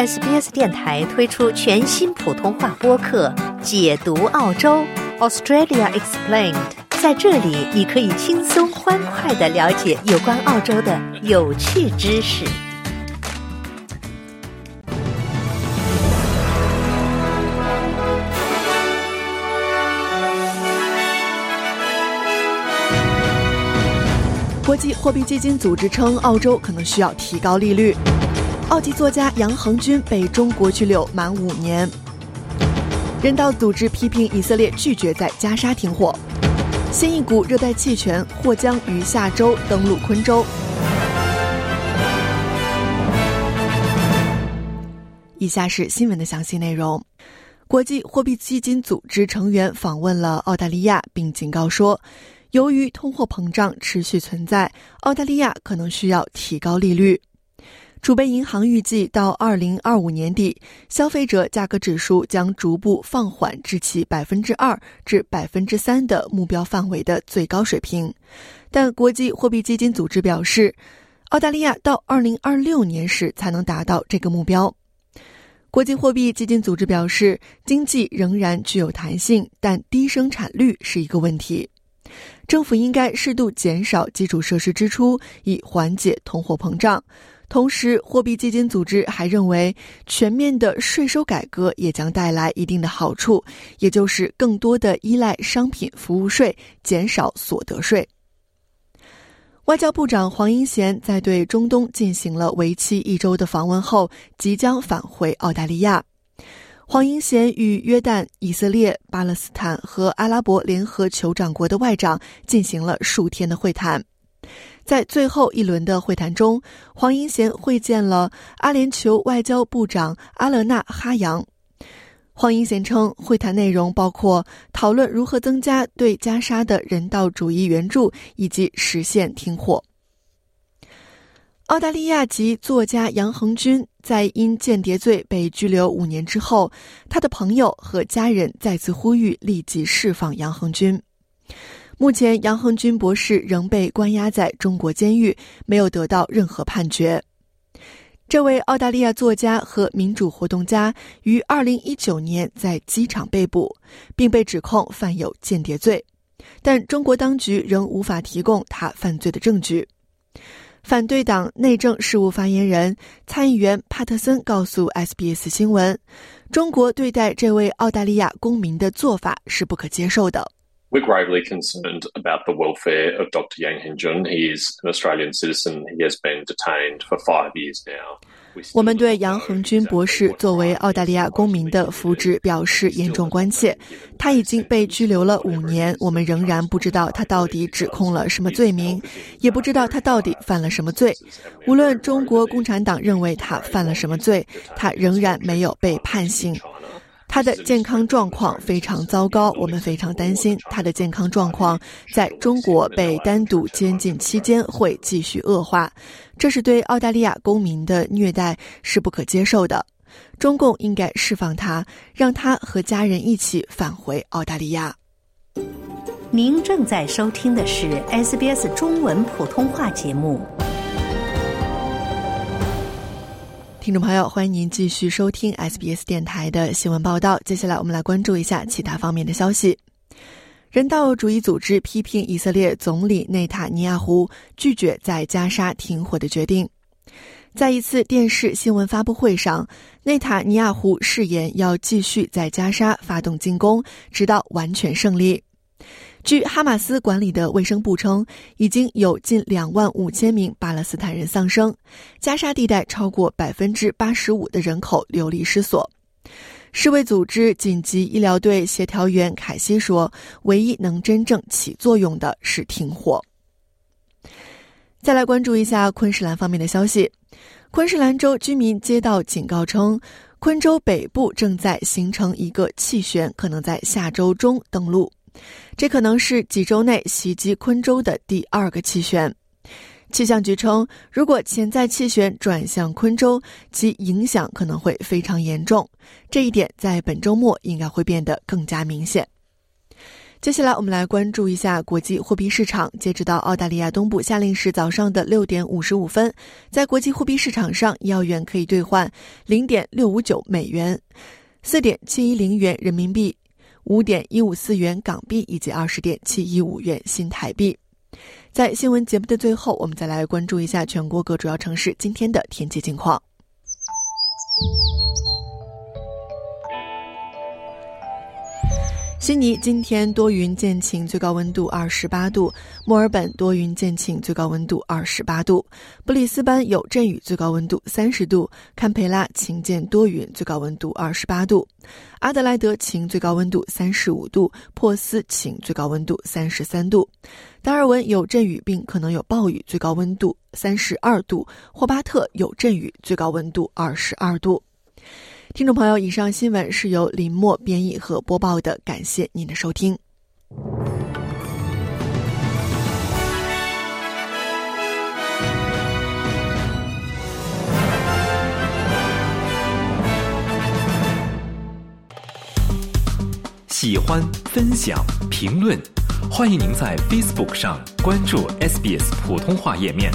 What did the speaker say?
SBS 电台推出全新普通话播客《解读澳洲 Australia Explained》。在这里，你可以轻松欢快的了解有关澳洲的有趣知识。国际货币基金组织称，澳洲可能需要提高利率。澳籍作家杨恒军被中国拘留满五年。人道组织批评以色列拒绝在加沙停火。新一股热带气旋或将于下周登陆昆州。以下是新闻的详细内容。国际货币基金组织成员访问了澳大利亚，并警告说，由于通货膨胀持续存在，澳大利亚可能需要提高利率。储备银行预计，到二零二五年底，消费者价格指数将逐步放缓至其百分之二至百分之三的目标范围的最高水平。但国际货币基金组织表示，澳大利亚到二零二六年时才能达到这个目标。国际货币基金组织表示，经济仍然具有弹性，但低生产率是一个问题。政府应该适度减少基础设施支出，以缓解通货膨胀。同时，货币基金组织还认为，全面的税收改革也将带来一定的好处，也就是更多的依赖商品服务税，减少所得税。外交部长黄英贤在对中东进行了为期一周的访问后，即将返回澳大利亚。黄英贤与约旦、以色列、巴勒斯坦和阿拉伯联合酋长国的外长进行了数天的会谈。在最后一轮的会谈中，黄英贤会见了阿联酋外交部长阿勒纳哈扬。黄英贤称，会谈内容包括讨论如何增加对加沙的人道主义援助，以及实现停火。澳大利亚籍作家杨恒军在因间谍罪被拘留五年之后，他的朋友和家人再次呼吁立即释放杨恒军。目前，杨恒军博士仍被关押在中国监狱，没有得到任何判决。这位澳大利亚作家和民主活动家于二零一九年在机场被捕，并被指控犯有间谍罪，但中国当局仍无法提供他犯罪的证据。反对党内政事务发言人、参议员帕特森告诉 SBS 新闻：“中国对待这位澳大利亚公民的做法是不可接受的。” We're gravely concerned about the welfare of Dr. Yang Hengjun. He is an Australian citizen. He has been detained for five years now. 我们对杨恒军博士作为澳大利亚公民的福祉表示严重关切。他已经被拘留了五年，我们仍然不知道他到底指控了什么罪名，也不知道他到底犯了什么罪。无论中国共产党认为他犯了什么罪，他仍然没有被判刑。他的健康状况非常糟糕，我们非常担心他的健康状况在中国被单独监禁期间会继续恶化，这是对澳大利亚公民的虐待，是不可接受的。中共应该释放他，让他和家人一起返回澳大利亚。您正在收听的是 SBS 中文普通话节目。听众朋友，欢迎您继续收听 SBS 电台的新闻报道。接下来，我们来关注一下其他方面的消息。人道主义组织批评以色列总理内塔尼亚胡拒绝在加沙停火的决定。在一次电视新闻发布会上，内塔尼亚胡誓言要继续在加沙发动进攻，直到完全胜利。据哈马斯管理的卫生部称，已经有近两万五千名巴勒斯坦人丧生，加沙地带超过百分之八十五的人口流离失所。世卫组织紧急医疗队协调员凯西说：“唯一能真正起作用的是停火。”再来关注一下昆士兰方面的消息，昆士兰州居民接到警告称，昆州北部正在形成一个气旋，可能在下周中登陆。这可能是几周内袭击昆州的第二个气旋。气象局称，如果潜在气旋转向昆州，其影响可能会非常严重。这一点在本周末应该会变得更加明显。接下来，我们来关注一下国际货币市场。截止到澳大利亚东部夏令时早上的六点五十五分，在国际货币市场上，一澳元可以兑换零点六五九美元，四点七一零元人民币，五点一五四元港币以及二十点七一五元新台币。在新闻节目的最后，我们再来关注一下全国各主要城市今天的天气情况。悉尼今天多云见晴，最高温度二十八度；墨尔本多云见晴，最高温度二十八度；布里斯班有阵雨，最高温度三十度；堪培拉晴间多云，最高温度二十八度；阿德莱德晴，最高温度三十五度；珀斯晴，最高温度三十三度；达尔文有阵雨并可能有暴雨，最高温度三十二度；霍巴特有阵雨，最高温度二十二度。听众朋友，以上新闻是由林默编译和播报的，感谢您的收听。喜欢、分享、评论，欢迎您在 Facebook 上关注 SBS 普通话页面。